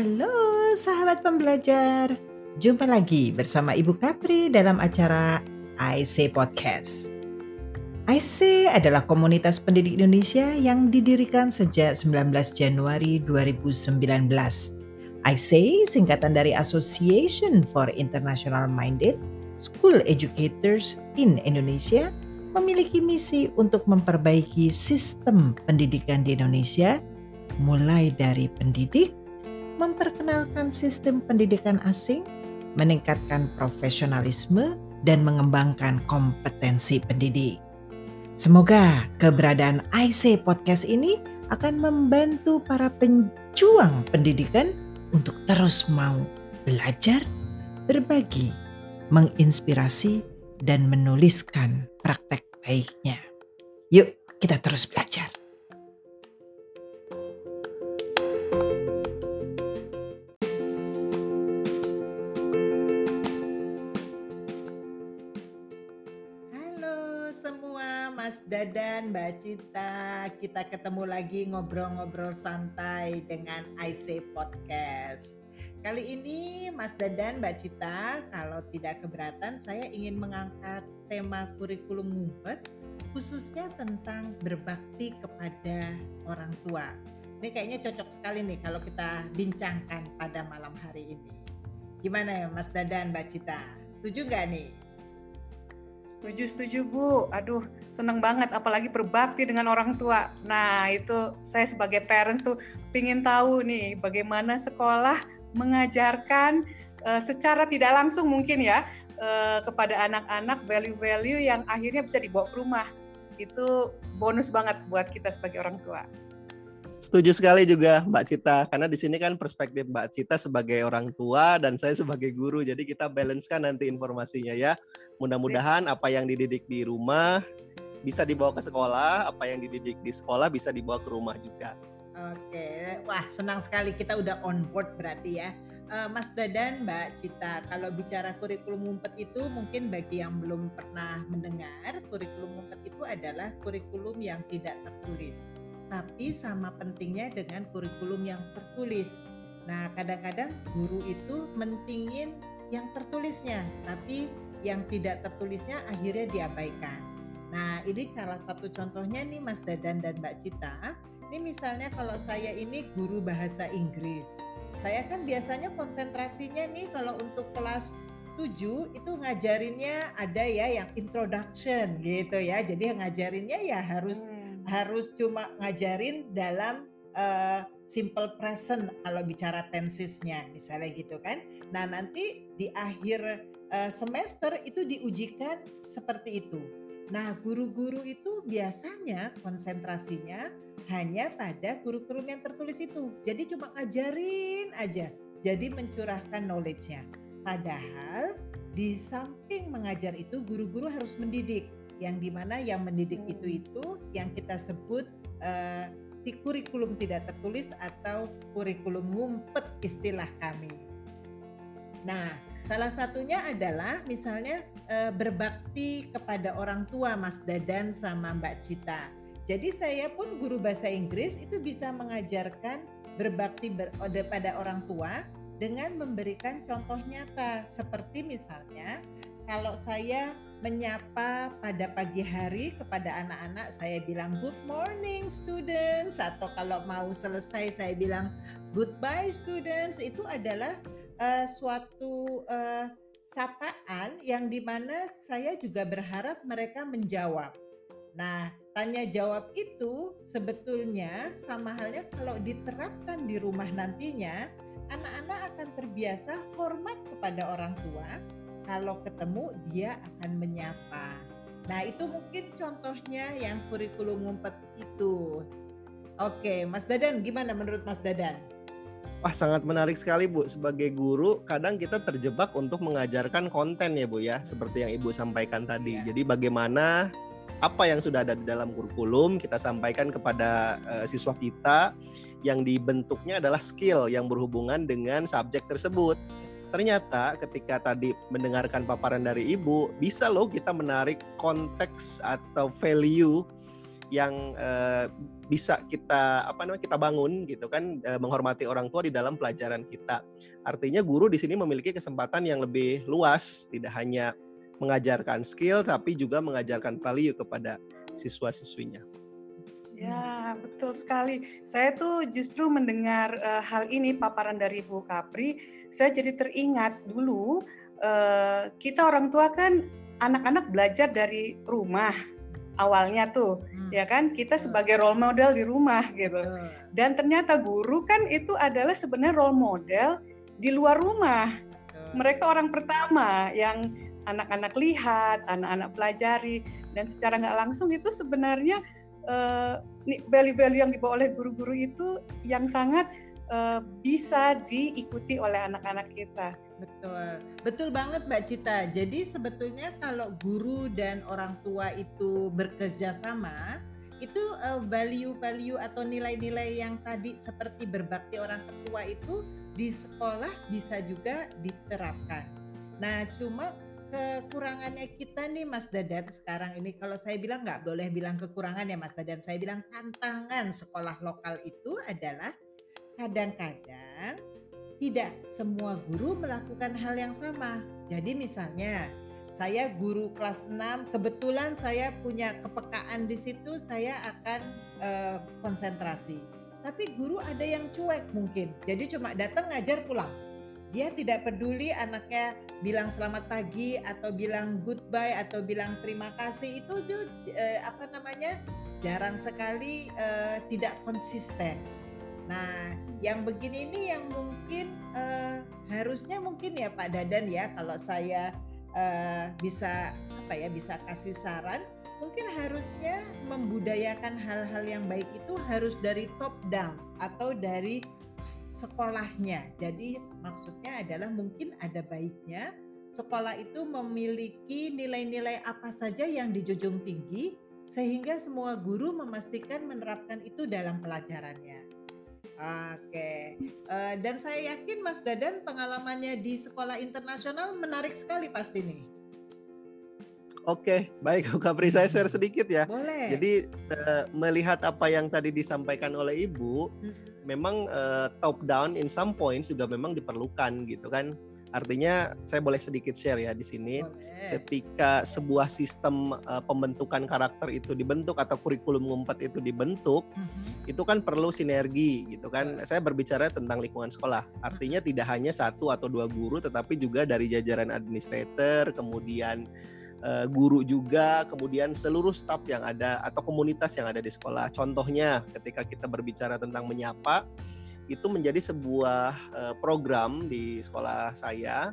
Halo sahabat pembelajar, jumpa lagi bersama Ibu Kapri dalam acara IC Podcast. IC adalah komunitas pendidik Indonesia yang didirikan sejak 19 Januari 2019. IC singkatan dari Association for International Minded School Educators in Indonesia memiliki misi untuk memperbaiki sistem pendidikan di Indonesia mulai dari pendidik memperkenalkan sistem pendidikan asing, meningkatkan profesionalisme, dan mengembangkan kompetensi pendidik. Semoga keberadaan IC Podcast ini akan membantu para penjuang pendidikan untuk terus mau belajar, berbagi, menginspirasi, dan menuliskan praktek baiknya. Yuk, kita terus belajar. Mas Dadan, Mbak Cita. Kita ketemu lagi ngobrol-ngobrol santai dengan IC Podcast. Kali ini Mas Dadan, Mbak Cita, kalau tidak keberatan saya ingin mengangkat tema kurikulum ngumpet khususnya tentang berbakti kepada orang tua. Ini kayaknya cocok sekali nih kalau kita bincangkan pada malam hari ini. Gimana ya Mas Dadan, Mbak Cita? Setuju nggak nih? Setuju, setuju Bu. Aduh, seneng banget apalagi berbakti dengan orang tua. Nah, itu saya sebagai parents tuh pingin tahu nih bagaimana sekolah mengajarkan uh, secara tidak langsung mungkin ya uh, kepada anak-anak value-value yang akhirnya bisa dibawa ke rumah. Itu bonus banget buat kita sebagai orang tua. Setuju sekali juga Mbak Cita, karena di sini kan perspektif Mbak Cita sebagai orang tua dan saya sebagai guru, jadi kita balance kan nanti informasinya ya. Mudah-mudahan apa yang dididik di rumah bisa dibawa ke sekolah, apa yang dididik di sekolah bisa dibawa ke rumah juga. Oke, wah senang sekali kita udah on board berarti ya. Uh, Mas Dadan, Mbak Cita, kalau bicara kurikulum umpet itu mungkin bagi yang belum pernah mendengar, kurikulum umpet itu adalah kurikulum yang tidak tertulis tapi sama pentingnya dengan kurikulum yang tertulis. Nah, kadang-kadang guru itu mentingin yang tertulisnya, tapi yang tidak tertulisnya akhirnya diabaikan. Nah, ini salah satu contohnya nih Mas Dadan dan Mbak Cita. Ini misalnya kalau saya ini guru bahasa Inggris. Saya kan biasanya konsentrasinya nih kalau untuk kelas 7 itu ngajarinnya ada ya yang introduction gitu ya. Jadi ngajarinnya ya harus hmm harus cuma ngajarin dalam uh, simple present kalau bicara tensesnya misalnya gitu kan. Nah nanti di akhir uh, semester itu diujikan seperti itu. Nah guru-guru itu biasanya konsentrasinya hanya pada kurikulum yang tertulis itu. Jadi cuma ngajarin aja. Jadi mencurahkan knowledge-nya. Padahal di samping mengajar itu guru-guru harus mendidik yang di mana yang mendidik itu hmm. itu yang kita sebut uh, kurikulum tidak tertulis atau kurikulum ngumpet istilah kami. Nah, salah satunya adalah misalnya uh, berbakti kepada orang tua Mas Dadan sama Mbak Cita. Jadi saya pun guru bahasa Inggris itu bisa mengajarkan berbakti ber, pada orang tua dengan memberikan contoh nyata seperti misalnya kalau saya menyapa pada pagi hari kepada anak-anak saya bilang good morning students atau kalau mau selesai saya bilang goodbye students itu adalah uh, suatu uh, sapaan yang di mana saya juga berharap mereka menjawab. Nah, tanya jawab itu sebetulnya sama halnya kalau diterapkan di rumah nantinya, anak-anak akan terbiasa hormat kepada orang tua, kalau ketemu dia akan menyapa. Nah, itu mungkin contohnya yang kurikulum ngumpet itu. Oke, Mas Dadan, gimana menurut Mas Dadan? Wah, sangat menarik sekali, Bu. Sebagai guru, kadang kita terjebak untuk mengajarkan konten ya, Bu ya, seperti yang Ibu sampaikan tadi. Ya. Jadi bagaimana apa yang sudah ada di dalam kurikulum kita sampaikan kepada uh, siswa kita yang dibentuknya adalah skill yang berhubungan dengan subjek tersebut ternyata ketika tadi mendengarkan paparan dari ibu bisa loh kita menarik konteks atau value yang uh, bisa kita apa namanya kita bangun gitu kan uh, menghormati orang tua di dalam pelajaran kita. Artinya guru di sini memiliki kesempatan yang lebih luas, tidak hanya mengajarkan skill tapi juga mengajarkan value kepada siswa-siswinya. Ya, betul sekali. Saya tuh justru mendengar uh, hal ini paparan dari Bu Kapri, saya jadi teringat dulu uh, kita orang tua kan anak-anak belajar dari rumah awalnya tuh hmm. ya kan? Kita sebagai role model di rumah gitu. Dan ternyata guru kan itu adalah sebenarnya role model di luar rumah. Mereka orang pertama yang anak-anak lihat anak-anak pelajari dan secara nggak langsung itu sebenarnya uh, value-value yang dibawa oleh guru-guru itu yang sangat uh, bisa diikuti oleh anak-anak kita Betul, betul banget Mbak Cita. Jadi sebetulnya kalau guru dan orang tua itu bekerja sama, itu uh, value-value atau nilai-nilai yang tadi seperti berbakti orang tua itu di sekolah bisa juga diterapkan. Nah, cuma kekurangannya kita nih Mas Dadan sekarang ini kalau saya bilang nggak boleh bilang kekurangan ya Mas Dadan, saya bilang tantangan sekolah lokal itu adalah kadang-kadang tidak semua guru melakukan hal yang sama. Jadi misalnya saya guru kelas 6, kebetulan saya punya kepekaan di situ, saya akan uh, konsentrasi. Tapi guru ada yang cuek mungkin. Jadi cuma datang ngajar pulang. Dia tidak peduli anaknya bilang selamat pagi atau bilang goodbye atau bilang terima kasih itu uh, apa namanya? jarang sekali uh, tidak konsisten. Nah, yang begini ini yang mungkin uh, harusnya mungkin ya Pak Dadan ya kalau saya uh, bisa apa ya bisa kasih saran mungkin harusnya membudayakan hal-hal yang baik itu harus dari top down atau dari sekolahnya. Jadi maksudnya adalah mungkin ada baiknya sekolah itu memiliki nilai-nilai apa saja yang dijunjung tinggi sehingga semua guru memastikan menerapkan itu dalam pelajarannya. Oke, uh, dan saya yakin Mas Dadan pengalamannya di sekolah internasional menarik sekali pasti nih. Oke, baik Kapri saya share sedikit ya. Boleh. Jadi uh, melihat apa yang tadi disampaikan oleh Ibu, hmm. memang uh, top down in some points juga memang diperlukan gitu kan. Artinya saya boleh sedikit share ya di sini. Boleh. Ketika sebuah sistem uh, pembentukan karakter itu dibentuk atau kurikulum ngumpet itu dibentuk, mm-hmm. itu kan perlu sinergi gitu kan. Saya berbicara tentang lingkungan sekolah. Artinya mm-hmm. tidak hanya satu atau dua guru tetapi juga dari jajaran administrator, kemudian uh, guru juga, kemudian seluruh staf yang ada atau komunitas yang ada di sekolah. Contohnya ketika kita berbicara tentang menyapa, itu menjadi sebuah uh, program di sekolah saya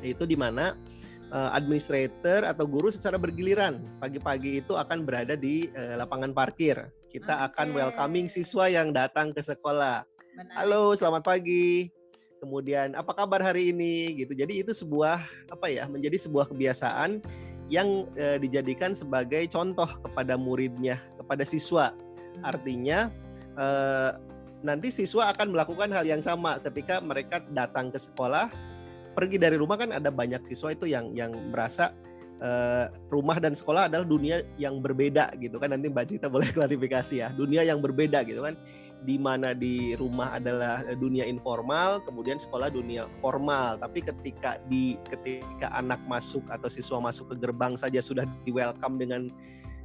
yaitu di mana uh, administrator atau guru secara bergiliran pagi-pagi itu akan berada di uh, lapangan parkir. Kita okay. akan welcoming siswa yang datang ke sekolah. Menarik. Halo, selamat pagi. Kemudian apa kabar hari ini gitu. Jadi itu sebuah apa ya, menjadi sebuah kebiasaan yang uh, dijadikan sebagai contoh kepada muridnya, kepada siswa. Hmm. Artinya uh, nanti siswa akan melakukan hal yang sama ketika mereka datang ke sekolah. Pergi dari rumah kan ada banyak siswa itu yang yang merasa uh, rumah dan sekolah adalah dunia yang berbeda gitu kan. Nanti Mbak Cita boleh klarifikasi ya dunia yang berbeda gitu kan. Di mana di rumah adalah dunia informal kemudian sekolah dunia formal. Tapi ketika di ketika anak masuk atau siswa masuk ke gerbang saja sudah di welcome dengan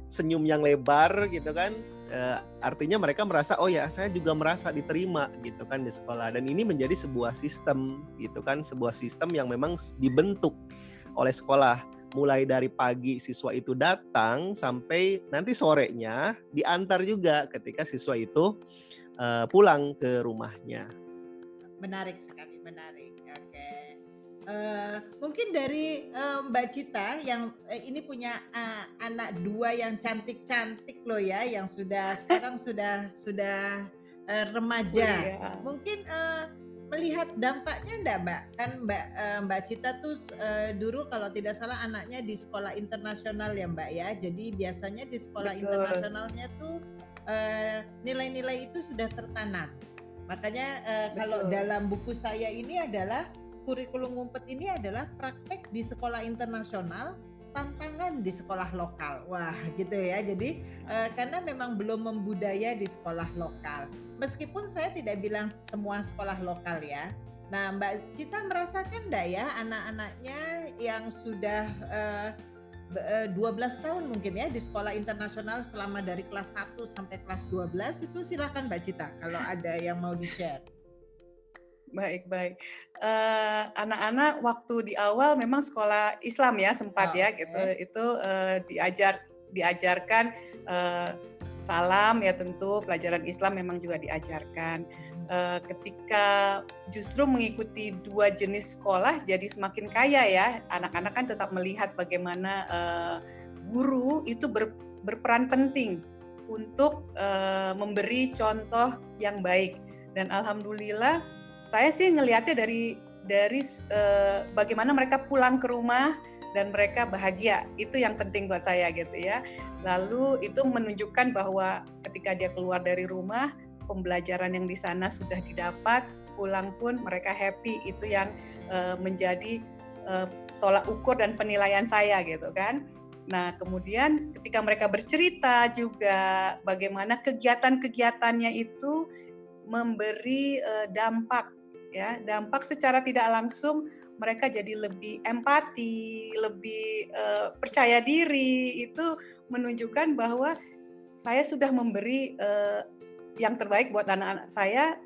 senyum yang lebar gitu kan uh, artinya mereka merasa oh ya saya juga merasa diterima gitu kan di sekolah. Dan ini menjadi sebuah sistem gitu kan sebuah sistem yang memang dibentuk oleh sekolah. Mulai dari pagi siswa itu datang sampai nanti sorenya diantar juga ketika siswa itu uh, pulang ke rumahnya. Menarik sekali menarik Uh, mungkin dari uh, Mbak Cita yang uh, ini punya uh, anak dua yang cantik-cantik loh ya, yang sudah sekarang sudah sudah uh, remaja. Oh, iya. Mungkin uh, melihat dampaknya enggak Mbak? Kan Mbak uh, Mbak Cita tuh uh, dulu kalau tidak salah anaknya di sekolah internasional ya Mbak ya. Jadi biasanya di sekolah Betul. internasionalnya tuh nilai-nilai uh, itu sudah tertanam. Makanya uh, kalau dalam buku saya ini adalah kurikulum ngumpet ini adalah praktek di sekolah internasional tantangan di sekolah lokal. Wah, gitu ya. Jadi uh, karena memang belum membudaya di sekolah lokal. Meskipun saya tidak bilang semua sekolah lokal ya. Nah, Mbak Cita merasakan enggak ya anak-anaknya yang sudah uh, 12 tahun mungkin ya di sekolah internasional selama dari kelas 1 sampai kelas 12 itu silakan Mbak Cita kalau ada yang mau di-share. Baik, baik. Uh, anak-anak waktu di awal memang sekolah Islam ya sempat oh, ya okay. gitu. Itu uh, diajar diajarkan uh, salam ya tentu pelajaran Islam memang juga diajarkan. Uh, ketika justru mengikuti dua jenis sekolah jadi semakin kaya ya. Anak-anak kan tetap melihat bagaimana uh, guru itu ber, berperan penting untuk uh, memberi contoh yang baik. Dan alhamdulillah saya sih ngelihatnya dari dari uh, bagaimana mereka pulang ke rumah dan mereka bahagia. Itu yang penting buat saya gitu ya. Lalu itu menunjukkan bahwa ketika dia keluar dari rumah pembelajaran yang di sana sudah didapat pulang pun mereka happy. Itu yang uh, menjadi uh, tolak ukur dan penilaian saya gitu kan. Nah, kemudian ketika mereka bercerita juga bagaimana kegiatan-kegiatannya itu memberi dampak ya. Dampak secara tidak langsung mereka jadi lebih empati lebih uh, percaya diri. Itu menunjukkan bahwa saya sudah memberi uh, yang terbaik buat anak-anak saya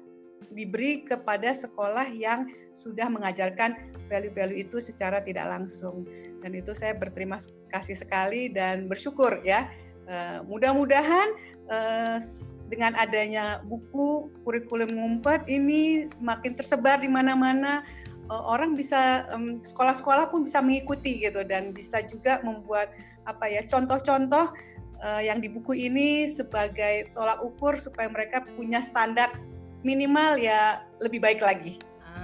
diberi kepada sekolah yang sudah mengajarkan value-value itu secara tidak langsung. Dan itu saya berterima kasih sekali dan bersyukur ya uh, mudah-mudahan uh, dengan adanya buku kurikulum ngumpet ini semakin tersebar di mana-mana uh, orang bisa sekolah-sekolah pun bisa mengikuti gitu dan bisa juga membuat apa ya contoh-contoh yang di buku ini sebagai tolak ukur supaya mereka punya standar minimal ya lebih baik lagi.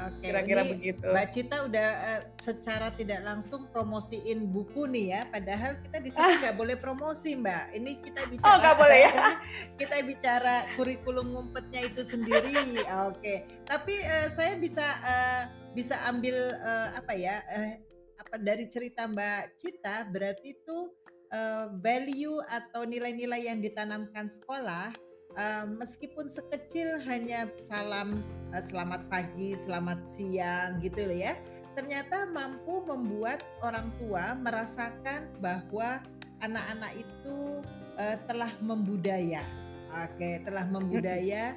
Oke, kira-kira begitu. Mbak Cita udah uh, secara tidak langsung promosiin buku nih ya, padahal kita di sini ah. nggak ah. boleh promosi Mbak. Ini kita oh, bicara. Oh nggak boleh ya? kita bicara kurikulum ngumpetnya itu sendiri. Oke, tapi uh, saya bisa uh, bisa ambil uh, apa ya? Uh, apa dari cerita Mbak Cita berarti itu uh, value atau nilai-nilai yang ditanamkan sekolah uh, meskipun sekecil hanya salam uh, selamat pagi, selamat siang gitu loh ya. Ternyata mampu membuat orang tua merasakan bahwa anak-anak itu uh, telah membudaya. Oke, telah membudaya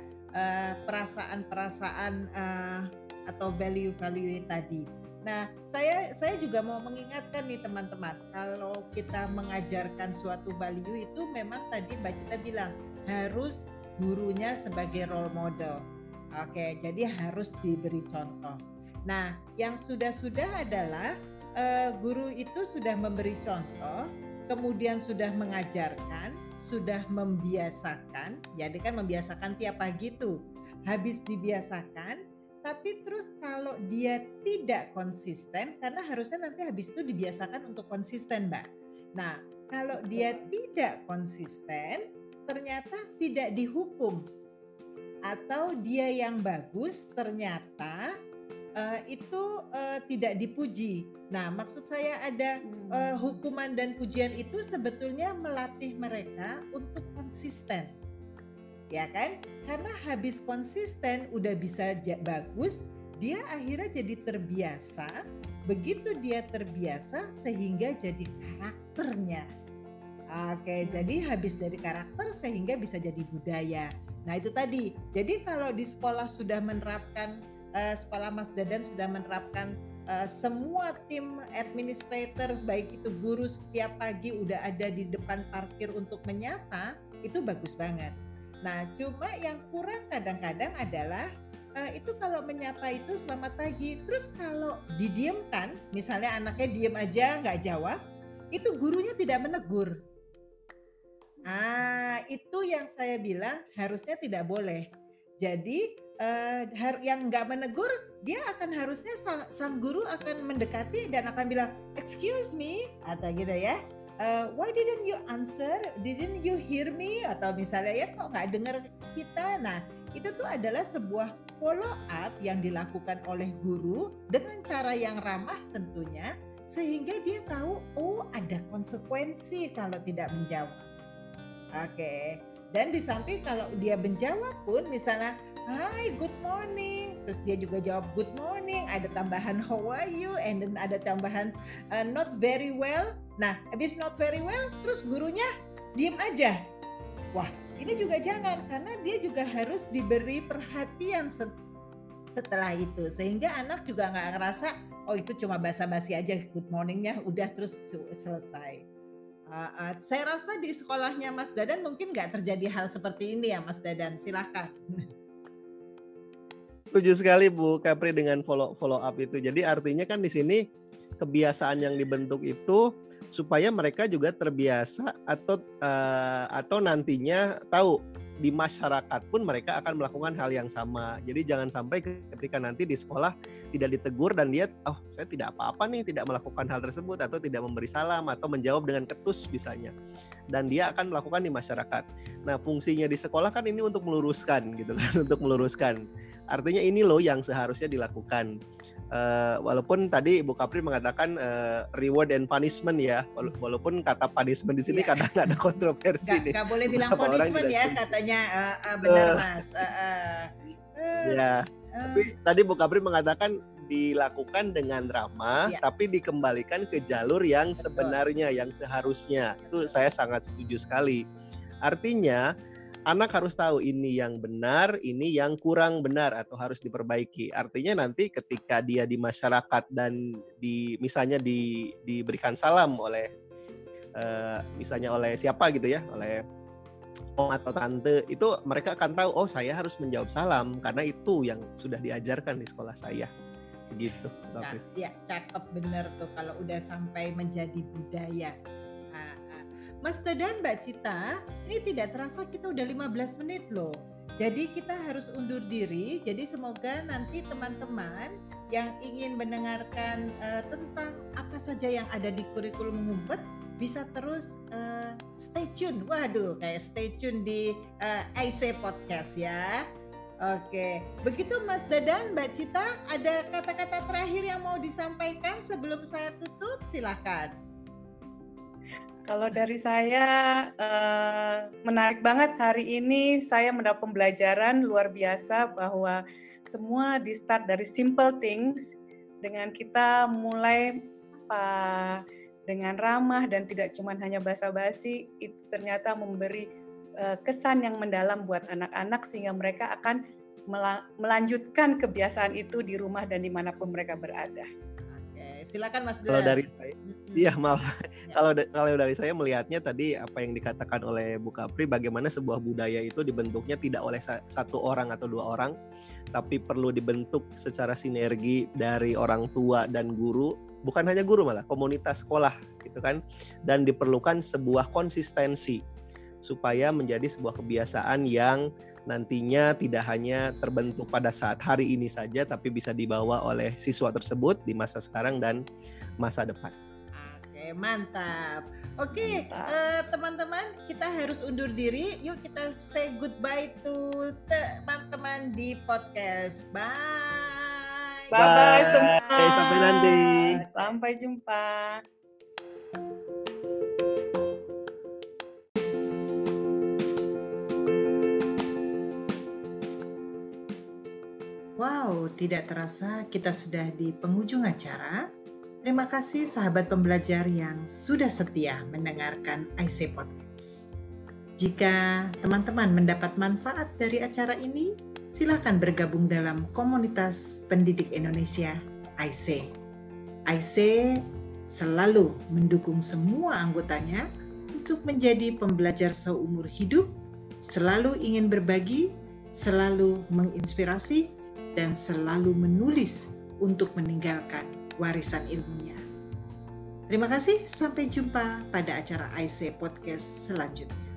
perasaan-perasaan uh, atau value-value tadi. Nah, saya saya juga mau mengingatkan nih teman-teman, kalau kita mengajarkan suatu value itu memang tadi Mbak Cita bilang harus gurunya sebagai role model. Oke, jadi harus diberi contoh. Nah, yang sudah-sudah adalah uh, guru itu sudah memberi contoh, kemudian sudah mengajarkan, sudah membiasakan. Jadi kan membiasakan tiap pagi tuh. Habis dibiasakan, tapi terus kalau dia tidak konsisten, karena harusnya nanti habis itu dibiasakan untuk konsisten, Mbak. Nah, kalau dia tidak konsisten, ternyata tidak dihukum atau dia yang bagus ternyata uh, itu uh, tidak dipuji. Nah, maksud saya ada uh, hukuman dan pujian itu sebetulnya melatih mereka untuk konsisten. Ya kan? Karena habis konsisten udah bisa bagus, dia akhirnya jadi terbiasa. Begitu dia terbiasa sehingga jadi karakternya. Oke, jadi habis dari karakter sehingga bisa jadi budaya. Nah itu tadi. Jadi kalau di sekolah sudah menerapkan uh, sekolah Mas Dadan sudah menerapkan uh, semua tim administrator baik itu guru setiap pagi udah ada di depan parkir untuk menyapa, itu bagus banget. Nah cuma yang kurang kadang-kadang adalah uh, itu kalau menyapa itu selamat pagi. Terus kalau didiamkan, misalnya anaknya diem aja nggak jawab, itu gurunya tidak menegur Ah, itu yang saya bilang harusnya tidak boleh. Jadi uh, yang nggak menegur, dia akan harusnya sang, sang guru akan mendekati dan akan bilang, excuse me, atau gitu ya. Uh, why didn't you answer? Didn't you hear me? Atau misalnya ya kok nggak dengar kita? Nah, itu tuh adalah sebuah follow up yang dilakukan oleh guru dengan cara yang ramah tentunya sehingga dia tahu oh ada konsekuensi kalau tidak menjawab. Oke. Dan di samping kalau dia menjawab pun misalnya Hai, good morning. Terus dia juga jawab good morning. Ada tambahan how are you? And then ada tambahan uh, not very well. Nah, habis not very well, terus gurunya diem aja. Wah, ini juga jangan karena dia juga harus diberi perhatian setelah itu sehingga anak juga nggak ngerasa oh itu cuma basa-basi aja good morningnya udah terus selesai. Uh, saya rasa di sekolahnya Mas Dadan mungkin nggak terjadi hal seperti ini ya Mas Dadan. Silahkan. Setuju sekali Bu Capri dengan follow follow up itu. Jadi artinya kan di sini kebiasaan yang dibentuk itu supaya mereka juga terbiasa atau uh, atau nantinya tahu di masyarakat pun mereka akan melakukan hal yang sama. Jadi jangan sampai ketika nanti di sekolah tidak ditegur dan dia oh saya tidak apa-apa nih tidak melakukan hal tersebut atau tidak memberi salam atau menjawab dengan ketus misalnya. Dan dia akan melakukan di masyarakat. Nah, fungsinya di sekolah kan ini untuk meluruskan gitu kan, untuk meluruskan. Artinya ini loh yang seharusnya dilakukan. Uh, walaupun tadi Ibu Kapri mengatakan uh, reward and punishment ya, walaupun kata punishment di sini yeah. kadang ada kontroversi gak, nih. Gak boleh bilang punishment ya katanya uh, uh, benar uh, mas. Uh, uh, ya, uh, tapi tadi Bu Kapri mengatakan dilakukan dengan ramah, yeah. tapi dikembalikan ke jalur yang Betul. sebenarnya, yang seharusnya. Itu saya sangat setuju sekali. Artinya anak harus tahu ini yang benar, ini yang kurang benar atau harus diperbaiki. Artinya nanti ketika dia di masyarakat dan di misalnya di diberikan salam oleh uh, misalnya oleh siapa gitu ya, oleh om atau tante itu mereka akan tahu oh saya harus menjawab salam karena itu yang sudah diajarkan di sekolah saya gitu. Nah, ya cakep bener tuh kalau udah sampai menjadi budaya Mas dan Mbak Cita, ini tidak terasa kita udah 15 menit loh. Jadi kita harus undur diri. Jadi semoga nanti teman-teman yang ingin mendengarkan uh, tentang apa saja yang ada di kurikulum ngumpet bisa terus uh, stay tune. Waduh, kayak stay tune di uh, eh, IC Podcast ya. Oke, begitu Mas Dadan, Mbak Cita, ada kata-kata terakhir yang mau disampaikan sebelum saya tutup? Silahkan. Kalau dari saya uh, menarik banget hari ini. Saya mendapat pembelajaran luar biasa bahwa semua di start dari simple things dengan kita mulai apa dengan ramah dan tidak cuma hanya basa-basi itu ternyata memberi uh, kesan yang mendalam buat anak-anak sehingga mereka akan melanjutkan kebiasaan itu di rumah dan di mana pun mereka berada silakan Mas Kalau dari saya, iya maaf. Ya. kalau kalau dari saya melihatnya tadi apa yang dikatakan oleh Bu Kapri, bagaimana sebuah budaya itu dibentuknya tidak oleh satu orang atau dua orang, tapi perlu dibentuk secara sinergi dari orang tua dan guru, bukan hanya guru malah komunitas sekolah gitu kan, dan diperlukan sebuah konsistensi supaya menjadi sebuah kebiasaan yang nantinya tidak hanya terbentuk pada saat hari ini saja tapi bisa dibawa oleh siswa tersebut di masa sekarang dan masa depan. Oke, mantap. Oke, uh, teman-teman, kita harus undur diri. Yuk kita say goodbye to teman-teman di podcast. Bye. Bye-bye semua. Sampai nanti. Sampai jumpa. Wow, tidak terasa kita sudah di penghujung acara. Terima kasih sahabat pembelajar yang sudah setia mendengarkan IC Podcast. Jika teman-teman mendapat manfaat dari acara ini, silakan bergabung dalam komunitas pendidik Indonesia IC. IC selalu mendukung semua anggotanya untuk menjadi pembelajar seumur hidup, selalu ingin berbagi, selalu menginspirasi, dan selalu menulis untuk meninggalkan warisan ilmunya. Terima kasih, sampai jumpa pada acara IC Podcast selanjutnya.